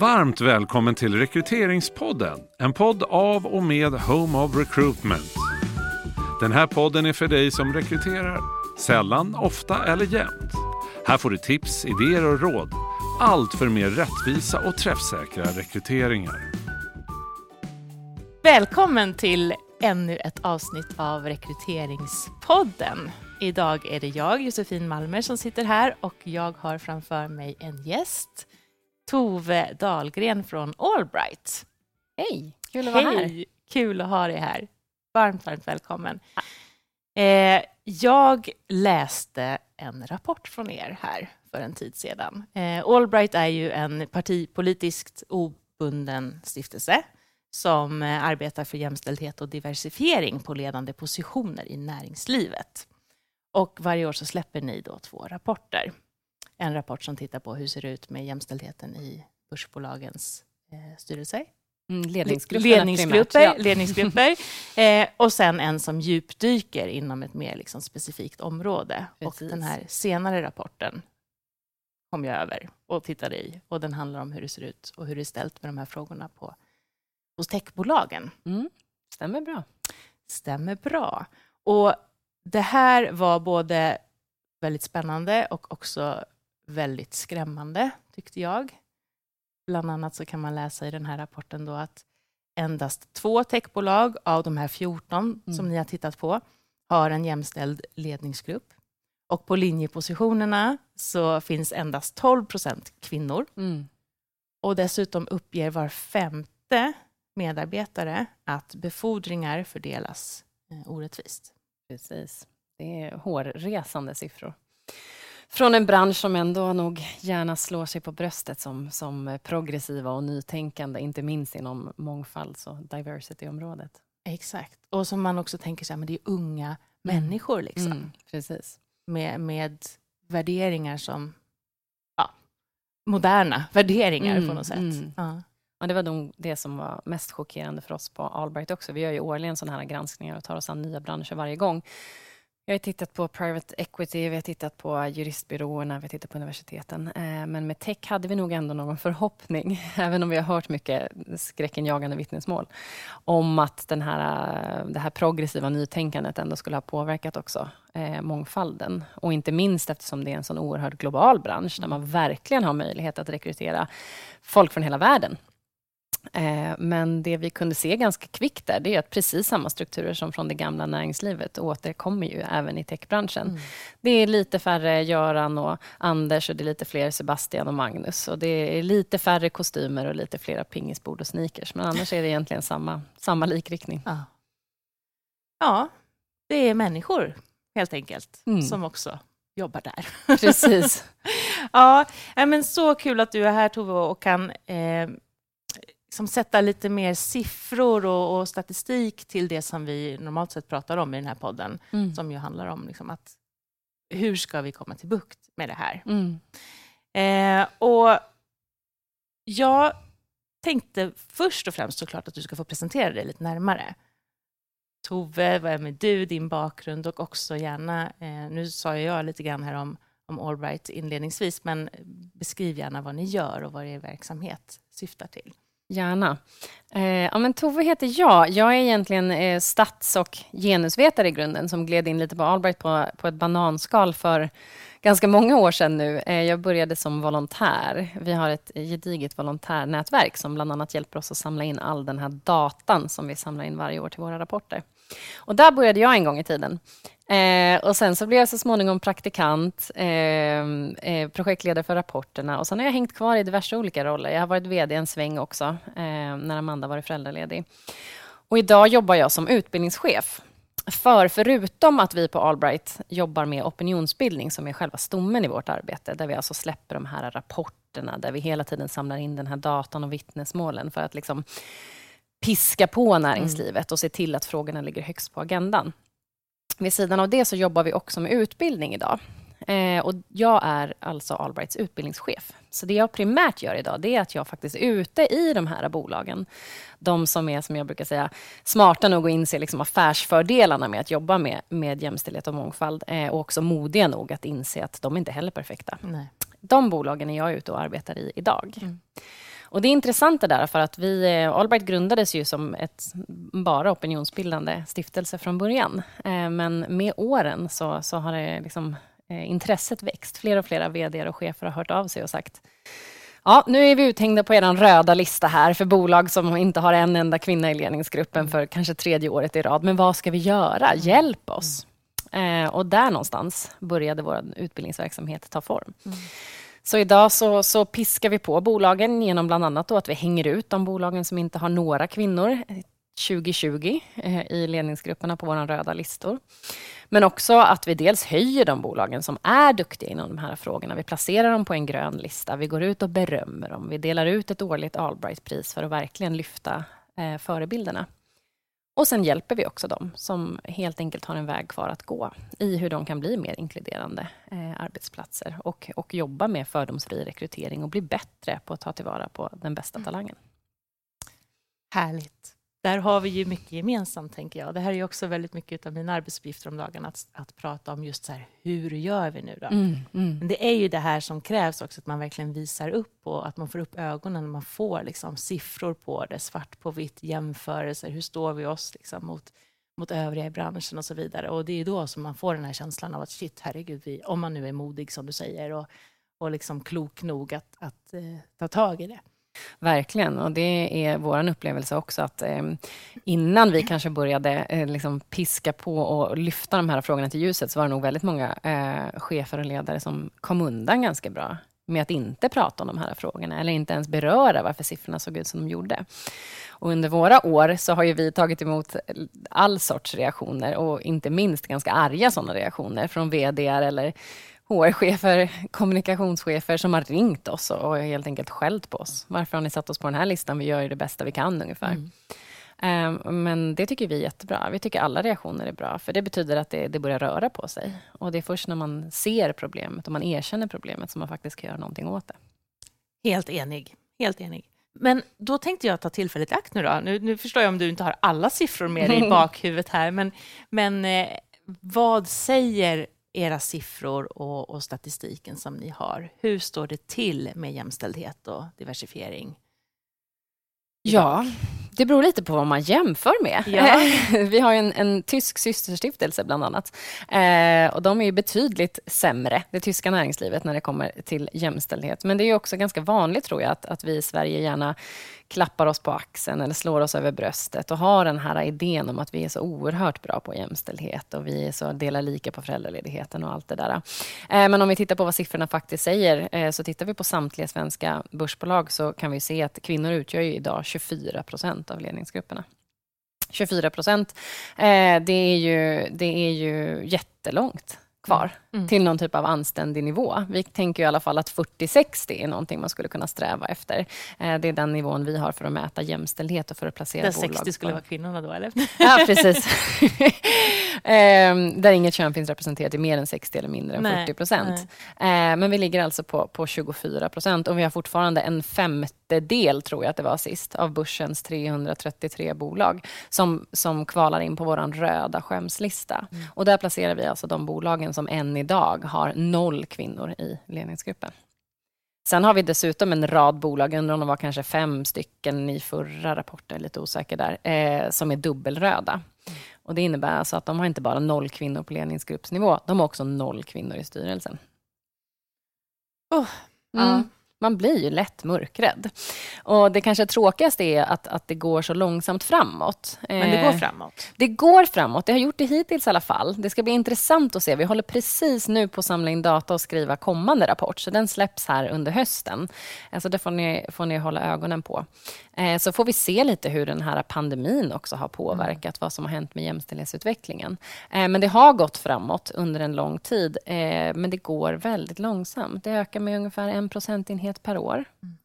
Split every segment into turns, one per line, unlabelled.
Varmt välkommen till Rekryteringspodden, en podd av och med Home of Recruitment. Den här podden är för dig som rekryterar, sällan, ofta eller jämt. Här får du tips, idéer och råd. Allt för mer rättvisa och träffsäkra rekryteringar.
Välkommen till ännu ett avsnitt av Rekryteringspodden. Idag är det jag, Josefin Malmer, som sitter här och jag har framför mig en gäst, Tove Dahlgren från Allbright.
Hej, kul att vara här.
Hej, kul att ha dig här. Varmt, varmt välkommen. Eh, jag läste en rapport från er här för en tid sedan. Eh, Allbright är ju en partipolitiskt obunden stiftelse som eh, arbetar för jämställdhet och diversifiering på ledande positioner i näringslivet. Och varje år så släpper ni då två rapporter. En rapport som tittar på hur det ser ut med jämställdheten i börsbolagens eh, styrelser.
Mm, ledningsgrupper.
Ledningsgrupper,
ja.
ledningsgrupper. Eh, och sen en som djupdyker inom ett mer liksom, specifikt område.
Precis.
Och den här senare rapporten kom jag över och tittade i. Och den handlar om hur det ser ut och hur det är ställt med de här frågorna på, hos techbolagen.
Mm, stämmer bra.
Stämmer bra. Och det här var både väldigt spännande och också väldigt skrämmande, tyckte jag. Bland annat så kan man läsa i den här rapporten då att endast två techbolag av de här 14
Mm.
som ni har tittat på har en jämställd ledningsgrupp. Och på linjepositionerna så finns endast 12 procent kvinnor.
Mm.
Och dessutom uppger var femte medarbetare att befordringar fördelas eh, orättvist.
Precis. Det är hårresande siffror. Från en bransch som ändå nog gärna slår sig på bröstet som, som progressiva och nytänkande, inte minst inom mångfalds och diversity-området.
Exakt. Och som man också tänker så här, men det är unga människor liksom.
Mm, precis.
Med, med värderingar som, ja, moderna värderingar
Mm,
på något sätt.
mm.
Ja.
Ja, det var nog det som var mest chockerande för oss på Allbright också. Vi gör ju årligen sådana här granskningar och tar oss an nya branscher varje gång. Jag har tittat på private equity, vi har tittat på juristbyråerna, vi har tittat på universiteten. Eh, men med tech hade vi nog ändå någon förhoppning, även om vi har hört mycket skräckenjagande vittnesmål, om att den här, eh, det här progressiva nytänkandet ändå skulle ha påverkat också eh, mångfalden. Och inte minst eftersom det är en sån oerhört global bransch, där man verkligen har möjlighet att rekrytera folk från hela världen. Eh, Men det vi kunde se ganska kvickt där, det är att precis samma strukturer som från det gamla näringslivet återkommer ju även i techbranschen.
Mm.
Det är lite färre Göran och Anders och det är lite fler Sebastian och Magnus. Och det är lite färre kostymer och lite flera pingisbord och sneakers. Men annars är det egentligen samma, samma likriktning.
Ja. ja, det är människor helt enkelt
Mm.
som också jobbar där.
Precis.
Ja, men så kul att du är här Tove och kan eh, liksom sätta lite mer siffror och, och statistik till det som vi normalt sett pratar om i den här podden,
Mm.
som ju handlar om liksom att hur ska vi komma till bukt med det här?
Mm.
Eh, och jag tänkte först och främst såklart att du ska få presentera dig lite närmare. Tove, vem är du, din bakgrund och också gärna, eh, nu sa jag lite grann här om, om Allbright inledningsvis, men beskriv gärna vad ni gör och vad er verksamhet syftar till.
Gärna. Eh, ja, men Tove heter jag. Jag är egentligen eh, stats och genusvetare i grunden som gled in lite på Albright på, på ett bananskal för ganska många år sedan nu. Eh, jag började som volontär. Vi har ett gediget volontärnätverk som bland annat hjälper oss att samla in all den här datan som vi samlar in varje år till våra rapporter. Och där började jag en gång i tiden. Eh, och sen så blev jag så småningom praktikant, eh, eh, projektledare för rapporterna och sen har jag hängt kvar i diverse olika roller. Jag har varit VD en sväng också, eh, när Amanda varit föräldraledig. Och idag jobbar jag som utbildningschef. För förutom att vi på Allbright jobbar med opinionsbildning, som är själva stommen i vårt arbete, där vi alltså släpper de här rapporterna, där vi hela tiden samlar in den här datan och vittnesmålen för att liksom piska på näringslivet och se till att frågorna ligger högst på agendan. Vid sidan av det så jobbar vi också med utbildning idag. Eh, och jag är alltså Allbrights utbildningschef. Så det jag primärt gör idag, det är att jag faktiskt är ute i de här bolagen. De som är, som jag brukar säga, smarta nog att inse liksom affärsfördelarna med att jobba med, med jämställdhet och mångfald. Eh, och också modiga nog att inse att de inte heller är perfekta.
Nej.
De bolagen är jag ute och arbetar i idag.
Mm.
Och det är intressant det där, för att vi, eh, Allbright grundades ju som ett bara opinionsbildande stiftelse från början. Eh, men med åren så, så har det liksom, eh, intresset växt. Fler och fler vd och chefer har hört av sig och sagt Ja, nu är vi uthängda på er röda lista här för bolag som inte har en enda kvinna i ledningsgruppen för kanske tredje året i rad. Men vad ska vi göra? Hjälp oss! Eh, och där någonstans började vår utbildningsverksamhet ta form. Mm. Så idag så, så piskar vi på bolagen genom bland annat då att vi hänger ut de bolagen som inte har några kvinnor eh, 2020 eh, i ledningsgrupperna på våra röda listor. Men också att vi dels höjer de bolagen som är duktiga inom de här frågorna. Vi placerar dem på en grön lista. Vi går ut och berömmer dem. Vi delar ut ett årligt Allbright-pris för att verkligen lyfta eh, förebilderna. Och sen hjälper vi också dem som helt enkelt har en väg kvar att gå i hur de kan bli mer inkluderande eh, arbetsplatser och, och jobba med fördomsfri rekrytering och bli bättre på att ta tillvara på den bästa mm. talangen.
Härligt där har vi ju mycket gemensamt, tänker jag. Det här är också väldigt mycket av mina arbetsuppgifter om dagen, att, att prata om just så här, hur gör vi nu då? Mm, mm. Men det är ju det här som krävs också, att man verkligen visar upp och att man får upp ögonen, man får liksom siffror på det, svart på vitt, jämförelser, hur står vi oss liksom mot, mot övriga i branschen och så vidare. Och det är då som man får den här känslan av att shit, herregud, vi, om man nu är modig som du säger och, och liksom klok nog att, att eh, ta tag i det.
Verkligen, och det är vår upplevelse också att eh, innan vi kanske började eh, liksom piska på och lyfta de här frågorna till ljuset så var det nog väldigt många eh, chefer och ledare som kom undan ganska bra med att inte prata om de här frågorna eller inte ens beröra varför siffrorna såg ut som de gjorde. Och under våra år så har ju vi tagit emot all sorts reaktioner och inte minst ganska arga sådana reaktioner från vd eller HR-chefer, kommunikationschefer som har ringt oss och helt enkelt skällt på oss. Varför har ni satt oss på den här listan? Vi gör ju det bästa vi kan ungefär. Mm. Um, men det tycker vi är jättebra. Vi tycker alla reaktioner är bra, för det betyder att det, det börjar röra på sig. Och det är först när man ser problemet och man erkänner problemet som man faktiskt kan göra någonting åt det.
Helt enig. Helt enig. Men då tänkte jag ta tillfället i akt nu då. Nu, nu förstår jag om du inte har alla siffror med dig i bakhuvudet här, men, men eh, vad säger era siffror och, och, statistiken som ni har. Hur står det till med jämställdhet och diversifiering?
Ja, det beror lite på vad man jämför med. Ja. Vi har en, en, tysk systerstiftelse bland annat. Eh, och de är betydligt sämre, det tyska näringslivet, när det kommer till jämställdhet. Men det är också ganska vanligt, tror jag, att, att vi i Sverige gärna klappar oss på axeln eller slår oss över bröstet och har den här idén om att vi är så oerhört bra på jämställdhet och vi är så delar lika på föräldraledigheten och allt det där. Eh, men om vi tittar på vad siffrorna faktiskt säger, eh, så tittar vi på samtliga svenska börsbolag så kan vi se att kvinnor utgör idag 24 procent av ledningsgrupperna. 24 procent, eh, det, är ju, det är ju jättelångt kvar mm. till någon typ av anständig nivå. Vi tänker i alla fall att 40-60 är någonting man skulle kunna sträva efter. Eh, det är den nivån vi har för att mäta jämställdhet och för att placera
där
bolag. Där
60 skulle vara kvinnorna då, eller?
Ja, precis. Ehm, där inget kön finns representerat i mer än 60 eller mindre än nej, 40 procent. Ehm, men vi ligger alltså på, på 24 procent och vi har fortfarande en femtedel, tror jag att det var sist, av börsens 333 bolag som, som kvalar in på vår röda skämslista. Mm. Och där placerar vi alltså de bolagen som än idag har noll kvinnor i ledningsgruppen. Sen har vi dessutom en rad bolag, undrar om det var kanske fem stycken i förra rapporten, lite osäker där, eh, som är dubbelröda. Och det innebär alltså att de har inte bara noll kvinnor på ledningsgruppsnivå, de har också noll kvinnor i styrelsen. Oh, mm. Man blir ju lätt mörkrädd. Och det kanske tråkigaste är att, att det går så långsamt framåt.
Men det går eh, framåt?
Det går framåt. Det har gjort det hittills i alla fall. Det ska bli intressant att se. Vi håller precis nu på att samla in data och skriva kommande rapport, så den släpps här under hösten. Alltså det får ni, får ni hålla ögonen på. Eh, så får vi se lite hur den här pandemin också har påverkat mm. vad som har hänt med jämställdhetsutvecklingen. Eh, men det har gått framåt under en lång tid, men det går väldigt långsamt. Det ökar med ungefär en procentenhet procentenhet per år. Mm.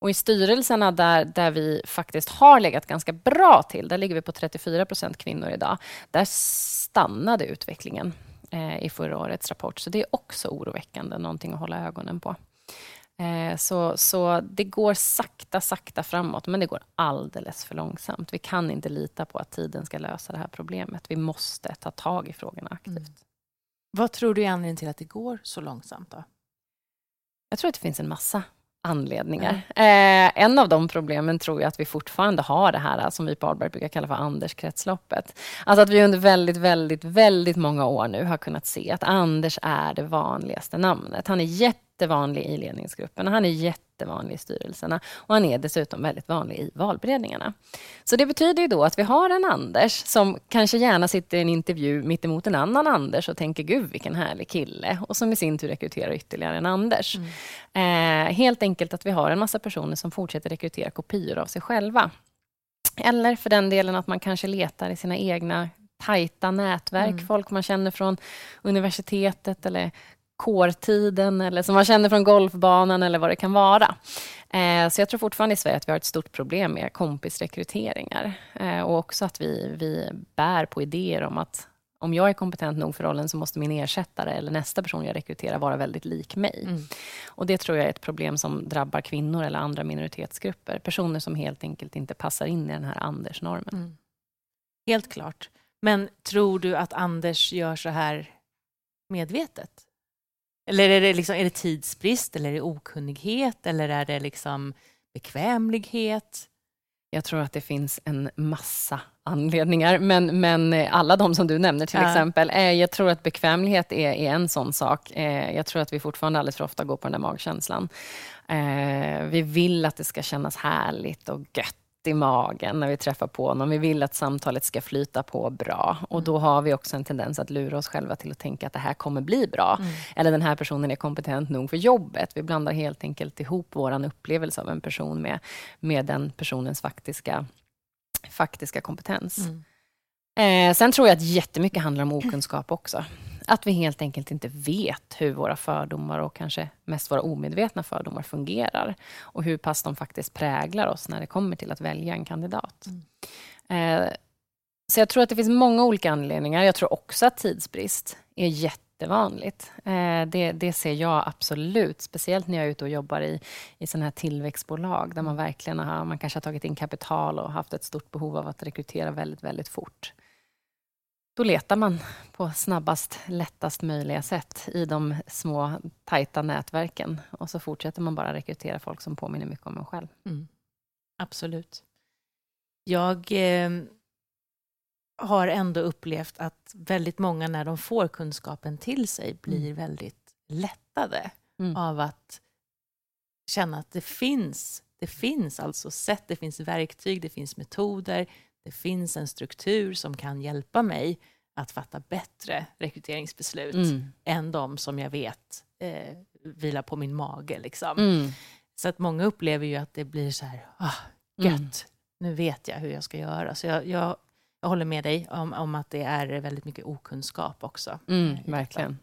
Och i styrelserna där, där vi faktiskt har legat ganska bra till, där ligger vi på 34 procent kvinnor idag, där stannade utvecklingen eh, i förra årets rapport. Så det är också oroväckande, någonting att hålla ögonen på. Eh, så, så det går sakta, sakta framåt, men det går alldeles för långsamt. Vi kan inte lita på att tiden ska lösa det här problemet. Vi måste ta tag i frågorna aktivt. Mm.
Vad tror du är anledningen till att det går så långsamt? då?
Jag tror att det finns en massa anledningar. Mm. Eh, en av de problemen tror jag att vi fortfarande har det här som vi på Alberg brukar kalla för Anders-kretsloppet. Alltså att vi under väldigt, väldigt, väldigt många år nu har kunnat se att Anders är det vanligaste namnet. Han är jättevanlig i ledningsgruppen han är jättevanlig i styrelserna och han är dessutom väldigt vanlig i valberedningarna. Så det betyder ju då att vi har en Anders som kanske gärna sitter i en intervju mitt emot en annan Anders och tänker gud vilken härlig kille och som i sin tur rekryterar ytterligare en Anders. Mm. Eh, helt enkelt att vi har en massa personer som fortsätter rekrytera kopior av sig själva. Eller för den delen att man kanske letar i sina egna tajta nätverk, mm. folk man känner från universitetet eller kårtiden eller som man känner från golfbanan eller vad det kan vara. Eh, så jag tror fortfarande i Sverige att vi har ett stort problem med kompisrekryteringar eh, och också att vi, vi bär på idéer om att om jag är kompetent nog för rollen så måste min ersättare eller nästa person jag rekryterar vara väldigt lik mig. Mm. Och Det tror jag är ett problem som drabbar kvinnor eller andra minoritetsgrupper. Personer som helt enkelt inte passar in i den här Anders-normen. Mm.
Helt klart. Men tror du att Anders gör så här medvetet? Eller är det, liksom, är det tidsbrist, eller är det okunnighet, eller är det liksom bekvämlighet?
Jag tror att det finns en massa anledningar, men, men alla de som du nämner till ja. exempel. Eh, jag tror att bekvämlighet är, är, en sån sak. Eh, jag tror att vi fortfarande alldeles för ofta går på den där magkänslan. Eh, vi vill att det ska kännas härligt och gött i magen när vi träffar på honom. Vi vill att samtalet ska flyta på bra. Och mm. då har vi också en tendens att lura oss själva till att tänka att det här kommer bli bra. Mm. Eller den här personen är kompetent nog för jobbet. Vi blandar helt enkelt ihop vår upplevelse av en person med, med den personens faktiska, faktiska kompetens. Mm. Eh, sen tror jag att jättemycket handlar om okunskap också. Att vi helt enkelt inte vet hur våra fördomar och kanske mest våra omedvetna fördomar fungerar och hur pass de faktiskt präglar oss när det kommer till att välja en kandidat. Mm. Eh, så jag tror att det finns många olika anledningar. Jag tror också att tidsbrist är jättevanligt. Eh, det, det ser jag absolut, speciellt när jag är ute och jobbar i, i sådana här tillväxtbolag där man verkligen har, man kanske har tagit in kapital och haft ett stort behov av att rekrytera väldigt, väldigt fort. Då letar man på snabbast, lättast möjliga sätt i de små, tajta nätverken. Och så fortsätter man bara rekrytera folk som påminner mycket om en själv. Mm.
Absolut. Jag eh, har ändå upplevt att väldigt många, när de får kunskapen till sig, blir mm. väldigt lättade mm. av att känna att det finns, det finns alltså sätt, det finns verktyg, det finns metoder, det finns en struktur som kan hjälpa mig att fatta bättre rekryteringsbeslut mm. än de som jag vet eh, vilar på min mage. Liksom. Mm. Så att många upplever ju att det blir så här, ah, gött, mm. nu vet jag hur jag ska göra. Så jag, jag, jag håller med dig om, om, att det är väldigt mycket okunskap också.
Mm, verkligen.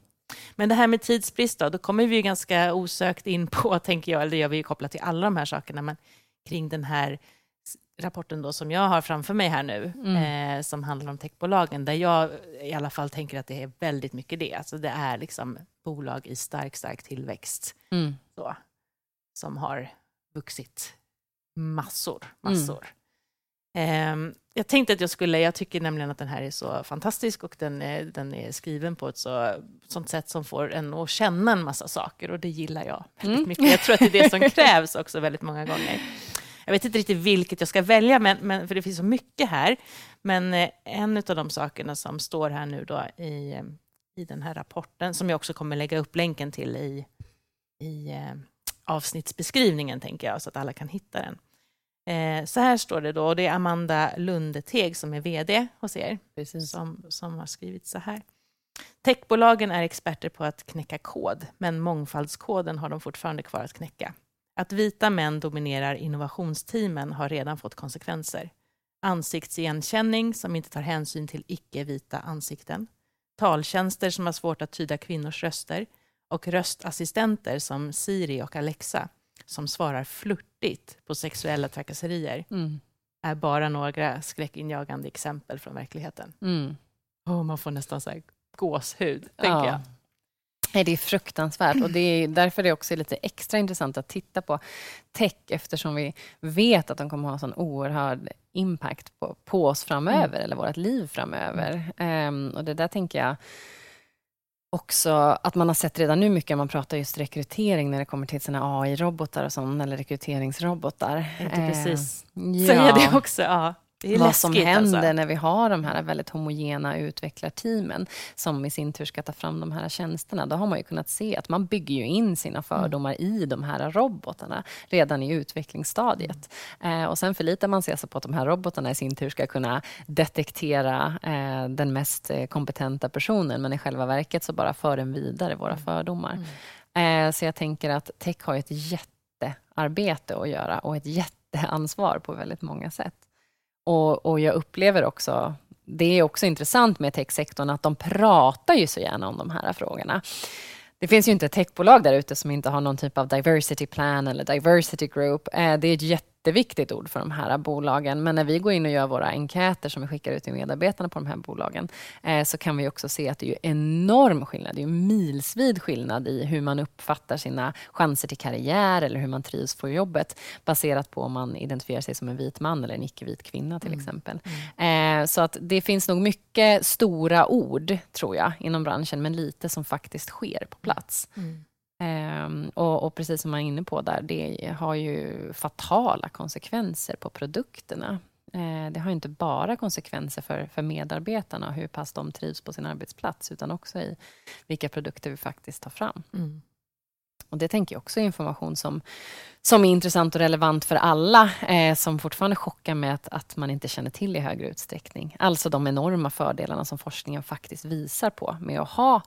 Men det här med tidsbrist då, då kommer vi ganska osökt in på, tänker jag, eller det gör vi ju kopplat till alla de här sakerna, men kring den här rapporten då som jag har framför mig här nu, mm. eh, som handlar om techbolagen, där jag i alla fall tänker att det är väldigt mycket det. Alltså det är liksom bolag i stark, stark tillväxt mm. så, som har vuxit massor, massor. Mm. Eh, jag tänkte att jag skulle, jag tycker nämligen att den här är så fantastisk och den är, den är skriven på ett så, sånt sätt som får en att känna en massa saker och det gillar jag väldigt mm. mycket. Jag tror att det är det som krävs också väldigt många gånger. Jag vet inte riktigt vilket jag ska välja, men, men, för det finns så mycket här. Men eh, en av de sakerna som står här nu då i, eh, i den här rapporten, som jag också kommer lägga upp länken till i, i eh, avsnittsbeskrivningen, tänker jag, så att alla kan hitta den. Eh, så här står det då, och det är Amanda Lundeteg som är VD hos er, som, som har skrivit så här. Techbolagen är experter på att knäcka kod, men mångfaldskoden har de fortfarande kvar att knäcka. Att vita män dominerar innovationsteamen har redan fått konsekvenser. Ansiktsigenkänning som inte tar hänsyn till icke-vita ansikten. Taltjänster som har svårt att tyda kvinnors röster. Och röstassistenter som Siri och Alexa som svarar flörtigt på sexuella trakasserier mm. är bara några skräckinjagande exempel från verkligheten. Mm. Oh, man får nästan så här gåshud, tänker ja. jag.
Nej, det är fruktansvärt och det är därför det också är lite extra intressant att titta på tech eftersom vi vet att de kommer ha sån oerhörd impact på, på oss framöver mm. eller vårt liv framöver. Um, och det där tänker jag också att man har sett redan nu mycket, man pratar just rekrytering när det kommer till sina AI-robotar och sånt, eller rekryteringsrobotar.
Inte precis eh, säga det också. Ja
vad som händer alltså. när vi har de här väldigt homogena utvecklarteamen som i sin tur ska ta fram de här tjänsterna. Då har man ju kunnat se att man bygger ju in sina fördomar mm. i de här robotarna redan i utvecklingsstadiet. Mm. Eh, och sen förlitar man sig alltså på att de här robotarna i sin tur ska kunna detektera eh, den mest eh, kompetenta personen men i själva verket så bara för den vidare våra mm. fördomar. Mm. Eh, så jag tänker att tech har ett jättearbete att göra och ett jätteansvar på väldigt många sätt. Och, och jag upplever också, det är också intressant med techsektorn, att de pratar ju så gärna om de här frågorna. Det finns ju inte ett techbolag där ute som inte har någon typ av diversity plan eller diversity group. Eh, det är ett jätte jätteviktigt ord för de här bolagen. Men när vi går in och gör våra enkäter som vi skickar ut till medarbetarna på de här bolagen eh, så kan vi också se att det är enorm skillnad. Det är milsvid skillnad i hur man uppfattar sina chanser till karriär eller hur man trivs på jobbet baserat på om man identifierar sig som en vit man eller en icke-vit kvinna till mm. exempel. Mm. Eh, så att det finns nog mycket stora ord, tror jag, inom branschen men lite som faktiskt sker på plats. Mm. Um, och, och, precis som man är inne på där, det har ju fatala konsekvenser på produkterna. Uh, det har inte bara konsekvenser för, för medarbetarna och hur pass de trivs på sin arbetsplats, utan också i vilka produkter vi faktiskt tar fram. Mm. Och Det tänker jag också är information som, som är intressant och relevant för alla, eh, som fortfarande chockar med att, att man inte känner till i högre utsträckning. Alltså de enorma fördelarna som forskningen faktiskt visar på med att ha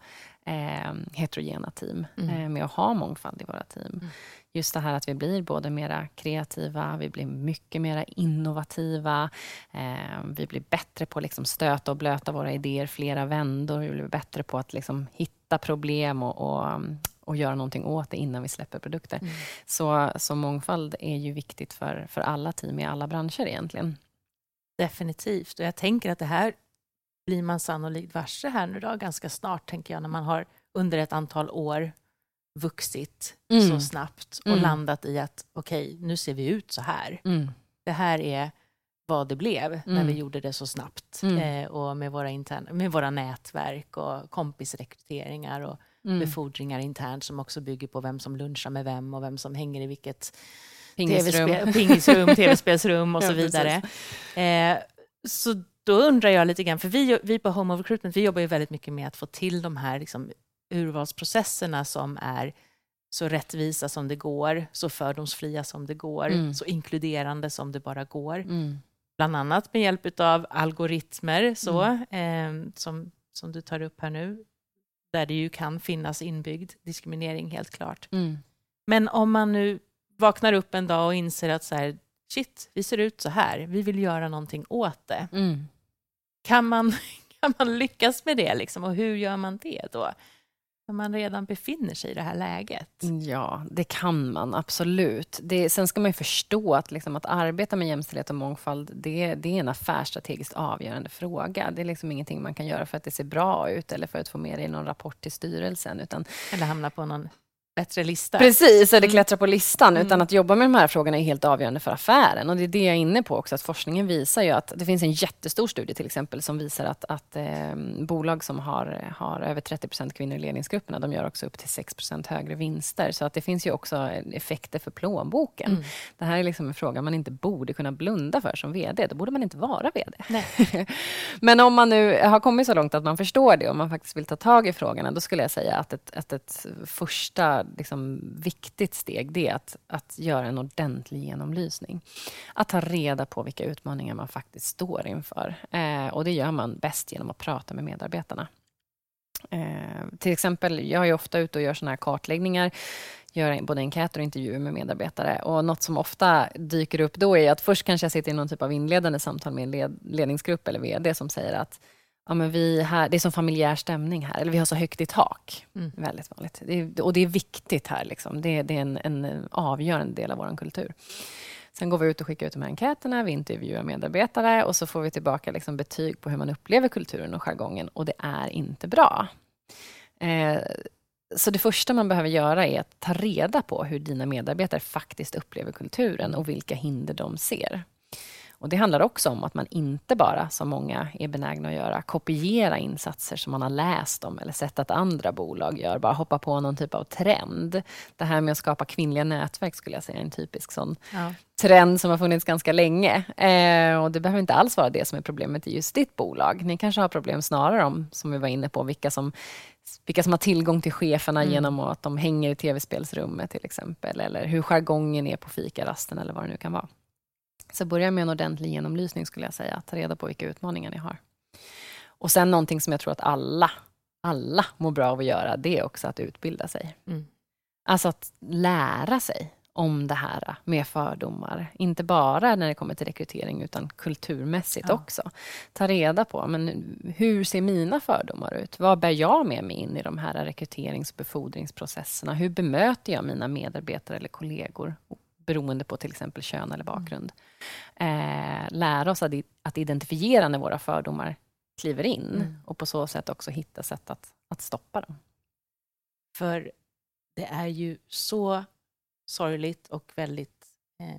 eh, heterogena team, mm. eh, med att ha mångfald i våra team. Mm. Just det här att vi blir både mera kreativa, vi blir mycket mer innovativa, eh, vi blir bättre på att liksom stöta och blöta våra idéer flera vändor, vi blir bättre på att liksom hitta problem och, och, och göra någonting åt det innan vi släpper produkter. Mm. Så, så mångfald är ju viktigt för, för alla team i alla branscher egentligen.
Definitivt, och jag tänker att det här blir man sannolikt varse här nu då, ganska snart, tänker jag, när man har under ett antal år vuxit mm. så snabbt och mm. landat i att okej, okay, nu ser vi ut så här. Mm. Det här är vad det blev när vi mm. gjorde det så snabbt mm. eh, och med våra, interna, med våra nätverk och kompisrekryteringar och mm. befordringar internt som också bygger på vem som lunchar med vem och vem som hänger i vilket
pingisrum,
pingisrum tv-spelsrum och så vidare. Eh, så då undrar jag lite grann, för vi, vi på Home of Recruitment, vi jobbar ju väldigt mycket med att få till de här liksom, urvalsprocesserna som är så rättvisa som det går, så fördomsfria som det går, mm. så inkluderande som det bara går. Mm. Bland annat med hjälp av algoritmer så, mm. eh, som, som du tar upp här nu, där det ju kan finnas inbyggd diskriminering helt klart. Mm. Men om man nu vaknar upp en dag och inser att så här, shit, vi ser ut så här, vi vill göra någonting åt det. Mm. Kan, man, kan man lyckas med det liksom? och hur gör man det då? När man redan befinner sig i det här läget?
Ja, det kan man absolut. Det, sen ska man ju förstå att, liksom, att arbeta med jämställdhet och mångfald, det, det är en affärsstrategiskt avgörande fråga. Det är liksom ingenting man kan göra för att det ser bra ut eller för att få med det i någon rapport till styrelsen. Utan,
eller hamna på någon bättre lista.
Precis, eller mm. klättra på listan. Mm. Utan att jobba med de här frågorna är helt avgörande för affären. Och det är det jag är inne på också, att forskningen visar ju att det finns en jättestor studie till exempel som visar att, att eh, bolag som har, har över 30% kvinnor i ledningsgrupperna, de gör också upp till 6% högre vinster. Så att det finns ju också effekter för plånboken. Mm. Det här är liksom en fråga man inte borde kunna blunda för som VD. Då borde man inte vara VD. Men om man nu har kommit så långt att man förstår det och man faktiskt vill ta tag i frågorna, då skulle jag säga att ett, att ett första liksom, viktigt steg det är att, att göra en ordentlig genomlysning. Att ta reda på vilka utmaningar man faktiskt står inför. Eh, och det gör man bäst genom att prata med medarbetarna. Eh, till exempel, jag är ofta ute och gör såna här kartläggningar gör både enkäter och intervjuer med medarbetare. Och något som ofta dyker upp då är att först kanske jag sitter i någon typ av inledande samtal med en led, ledningsgrupp eller VD som säger att ja, men vi här, det är som familjär stämning här, eller vi har så högt i tak. Mm. Väldigt vanligt. Det är, och det är viktigt här. Liksom. Det, det är en, en, avgörande del av vår kultur. Sen går vi ut och skickar ut de här enkäterna, vi intervjuar medarbetare och så får vi tillbaka liksom betyg på hur man upplever kulturen och jargongen och det är inte bra. Eh, så det första man behöver göra är att ta reda på hur dina medarbetare faktiskt upplever kulturen och vilka hinder de ser. Och Det handlar också om att man inte bara, som många är benägna att göra, kopiera insatser som man har läst om eller sett att andra bolag gör, bara hoppa på någon typ av trend. Det här med att skapa kvinnliga nätverk skulle jag säga är en typisk sån ja. trend som har funnits ganska länge. Eh, och Det behöver inte alls vara det som är problemet i just ditt bolag. Ni kanske har problem snarare om, som vi var inne på, vilka som vilka som har tillgång till cheferna mm. genom att de hänger i tv-spelsrummet till exempel, eller hur jargongen är på fikarasten eller vad det nu kan vara. Så börja med en ordentlig genomlysning skulle jag säga, ta reda på vilka utmaningar ni har. Och sen någonting som jag tror att alla, alla mår bra av att göra, det är också att utbilda sig. Mm. Alltså att lära sig om det här med fördomar. Inte bara när det kommer till rekrytering, utan kulturmässigt ja. också. Ta reda på, men hur ser mina fördomar ut? Vad bär jag med mig in i de här rekryterings och befordringsprocesserna? Hur bemöter jag mina medarbetare eller kollegor? Beroende på till exempel kön eller bakgrund. Eh, lära oss att, att identifiera när våra fördomar kliver in mm. och på så sätt också hitta sätt att, att stoppa dem.
För det är ju så sorgligt och väldigt eh,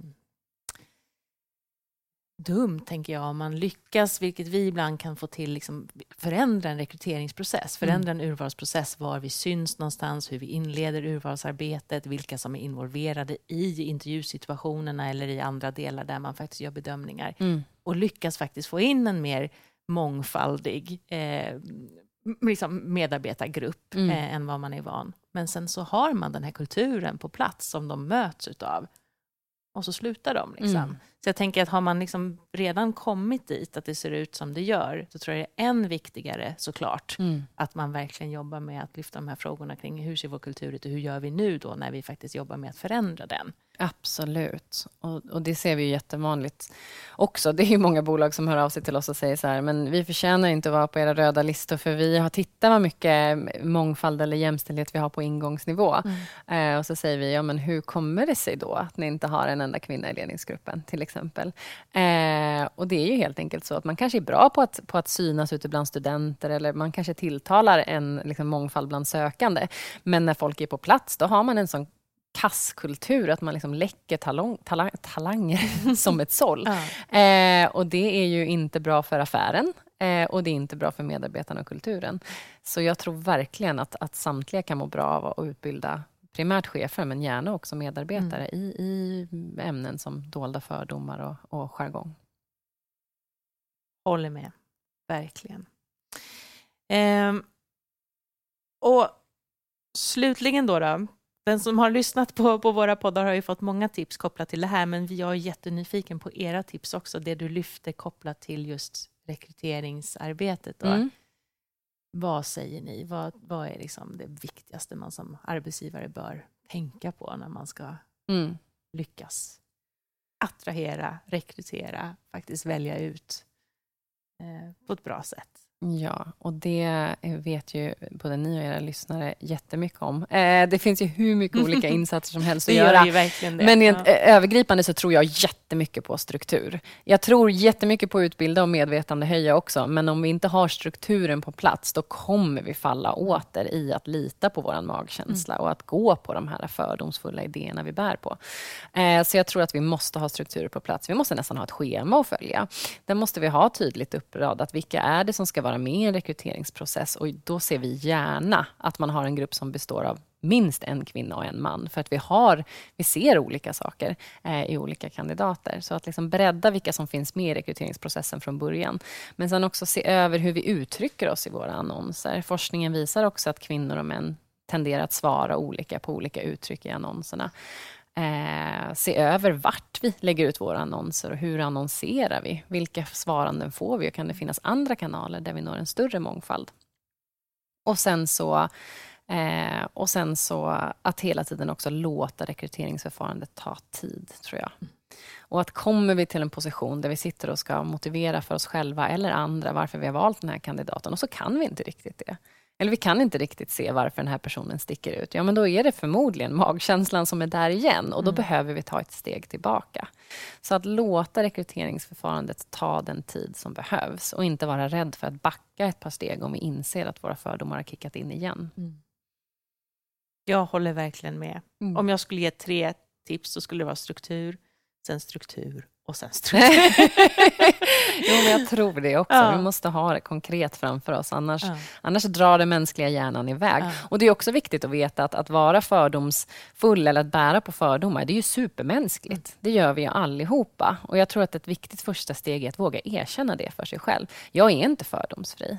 dumt, tänker jag, om man lyckas, vilket vi ibland kan få till, liksom, förändra en rekryteringsprocess, förändra mm. en urvalsprocess, var vi syns någonstans, hur vi inleder urvalsarbetet, vilka som är involverade i intervjusituationerna eller i andra delar där man faktiskt gör bedömningar. Mm. Och lyckas faktiskt få in en mer mångfaldig eh, liksom medarbetargrupp mm. eh, än vad man är van. Men sen så har man den här kulturen på plats som de möts utav. Och så slutar de. Liksom. Mm. Så jag tänker att har man liksom redan kommit dit, att det ser ut som det gör, så tror jag det är än viktigare såklart, mm. att man verkligen jobbar med att lyfta de här frågorna kring hur ser vår kultur ut och hur gör vi nu då när vi faktiskt jobbar med att förändra den.
Absolut. Och, och, det ser vi ju jättevanligt också. Det är ju många bolag som hör av sig till oss och säger så här, men vi förtjänar inte att vara på era röda listor, för vi har tittat vad mycket mångfald eller jämställdhet vi har på ingångsnivå. Mm. Eh, och så säger vi, ja men hur kommer det sig då att ni inte har en enda kvinna i ledningsgruppen, till exempel? Eh, och det är ju helt enkelt så att man kanske är bra på att, på att synas ute bland studenter, eller man kanske tilltalar en liksom, mångfald bland sökande. Men när folk är på plats, då har man en sån kasskultur, att man liksom läcker talong, talang, talanger som ett såll. Ja. Eh, och det är ju inte bra för affären eh, och det är inte bra för medarbetarna och kulturen. Så jag tror verkligen att, att samtliga kan må bra av att utbilda primärt chefer, men gärna också medarbetare mm. i, i ämnen som dolda fördomar och, och jargong.
Håller med, verkligen. Eh, och slutligen då, då den som har lyssnat på, på våra poddar har ju fått många tips kopplat till det här, men jag är jättenyfiken på era tips också, det du lyfter kopplat till just rekryteringsarbetet. Mm. Vad säger ni? Vad, vad är liksom det viktigaste man som arbetsgivare bör tänka på när man ska mm. lyckas attrahera, rekrytera, faktiskt välja ut eh, på ett bra sätt?
Ja, och det vet ju både ni och era lyssnare jättemycket om. Eh, det finns ju hur mycket olika insatser som helst att göra. Men ja. övergripande så tror jag jättemycket på struktur. Jag tror jättemycket på utbilda och medvetandehöja också, men om vi inte har strukturen på plats, då kommer vi falla åter i att lita på vår magkänsla mm. och att gå på de här fördomsfulla idéerna vi bär på. Eh, så jag tror att vi måste ha strukturer på plats. Vi måste nästan ha ett schema att följa. Där måste vi ha tydligt uppradat. Vilka är det som ska vara vara med i en rekryteringsprocess och då ser vi gärna att man har en grupp som består av minst en kvinna och en man, för att vi, har, vi ser olika saker eh, i olika kandidater. Så att liksom bredda vilka som finns med i rekryteringsprocessen från början. Men sen också se över hur vi uttrycker oss i våra annonser. Forskningen visar också att kvinnor och män tenderar att svara olika på olika uttryck i annonserna eh, se över vart vi lägger ut våra annonser och hur annonserar vi? Vilka svaranden får vi och kan det finnas andra kanaler där vi når en större mångfald? Och sen så Eh, och sen så att hela tiden också låta rekryteringsförfarandet ta tid, tror jag. Och att kommer vi till en position där vi sitter och ska motivera för oss själva eller andra varför vi har valt den här kandidaten och så kan vi inte riktigt det eller vi kan inte riktigt se varför den här personen sticker ut, ja men då är det förmodligen magkänslan som är där igen och då mm. behöver vi ta ett steg tillbaka. Så att låta rekryteringsförfarandet ta den tid som behövs och inte vara rädd för att backa ett par steg om vi inser att våra fördomar har kickat in igen. Mm.
Jag håller verkligen med. Mm. Om jag skulle ge tre tips så skulle det vara struktur, sen struktur och sen struktur.
jo, men jag tror det också.
Ja.
Vi måste ha det konkret framför oss, annars,
Ja.
annars drar den mänskliga hjärnan iväg.
Ja.
Och Det är också viktigt att veta att, att vara fördomsfull eller att bära på fördomar, det är ju supermänskligt.
Mm.
Det gör vi ju allihopa. Och jag tror att ett viktigt första steg är att våga erkänna det för sig själv. Jag är inte fördomsfri.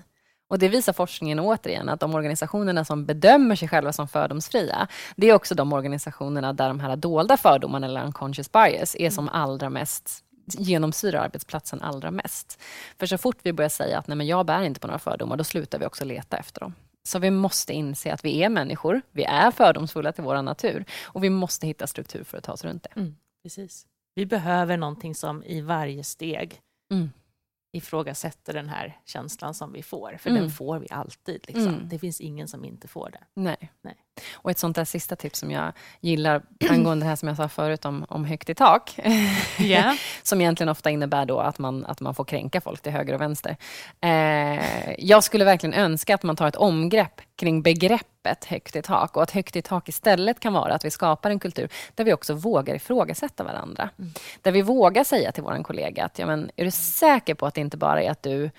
Och Det visar forskningen återigen, att de organisationerna som bedömer sig själva som fördomsfria, det är också de organisationerna där de här dolda fördomarna, eller unconscious bias, är som allra mest genomsyrar arbetsplatsen allra mest. För så fort vi börjar säga att nej, men jag bär inte på några fördomar, då slutar vi också leta efter dem. Så vi måste inse att vi är människor, vi är fördomsfulla till vår natur och vi måste hitta struktur för att ta oss runt det.
Mm, precis. Vi behöver någonting som i varje steg
Mm.
Ifrågasätter den här känslan som vi får. För
Mm.
den får vi alltid. Liksom.
Mm.
Det finns ingen som inte får det.
Nej.
Nej.
Och ett sånt där sista tips som jag gillar angående det här som jag sa förut om, om högt i tak,
Ja.
som egentligen ofta innebär då att man, att man får kränka folk till höger och vänster. Eh, jag skulle verkligen önska att man tar ett omgrepp kring begreppet högt i tak och att högt i tak istället kan vara att vi skapar en kultur där vi också vågar ifrågasätta varandra.
Mm.
Där vi vågar säga till vår kollega att ja, men, är du säker på att det inte bara är att du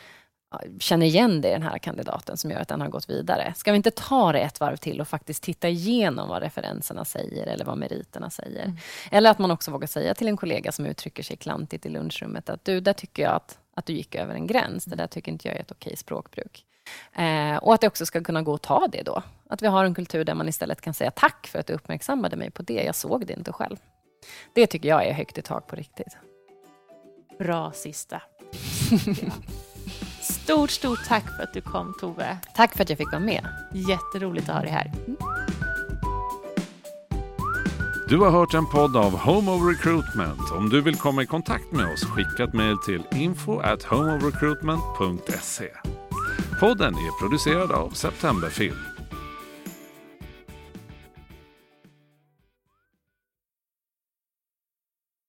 känner igen dig i den här kandidaten som gör att den har gått vidare. Ska vi inte ta det ett varv till och faktiskt titta igenom vad referenserna säger eller vad meriterna säger?
Mm.
Eller att man också vågar säga till en kollega som uttrycker sig klantigt i lunchrummet att du, där tycker jag att, att du gick över en gräns. Det där tycker inte jag är ett okej språkbruk. Eh, och att det också ska kunna gå att ta det då. Att vi har en kultur där man istället kan säga tack för att du uppmärksammade mig på det. Jag såg det inte själv. Det tycker jag är högt i tak på riktigt.
Bra sista. Ja. Stort, stort tack för att du kom Tove.
Tack för att jag fick vara med.
Jätteroligt att ha dig här.
Du har hört en podd av Home of Recruitment. Om du vill komma i kontakt med oss, skicka ett mejl till info at homeofrecruitment.se. Podden är producerad av Septemberfilm.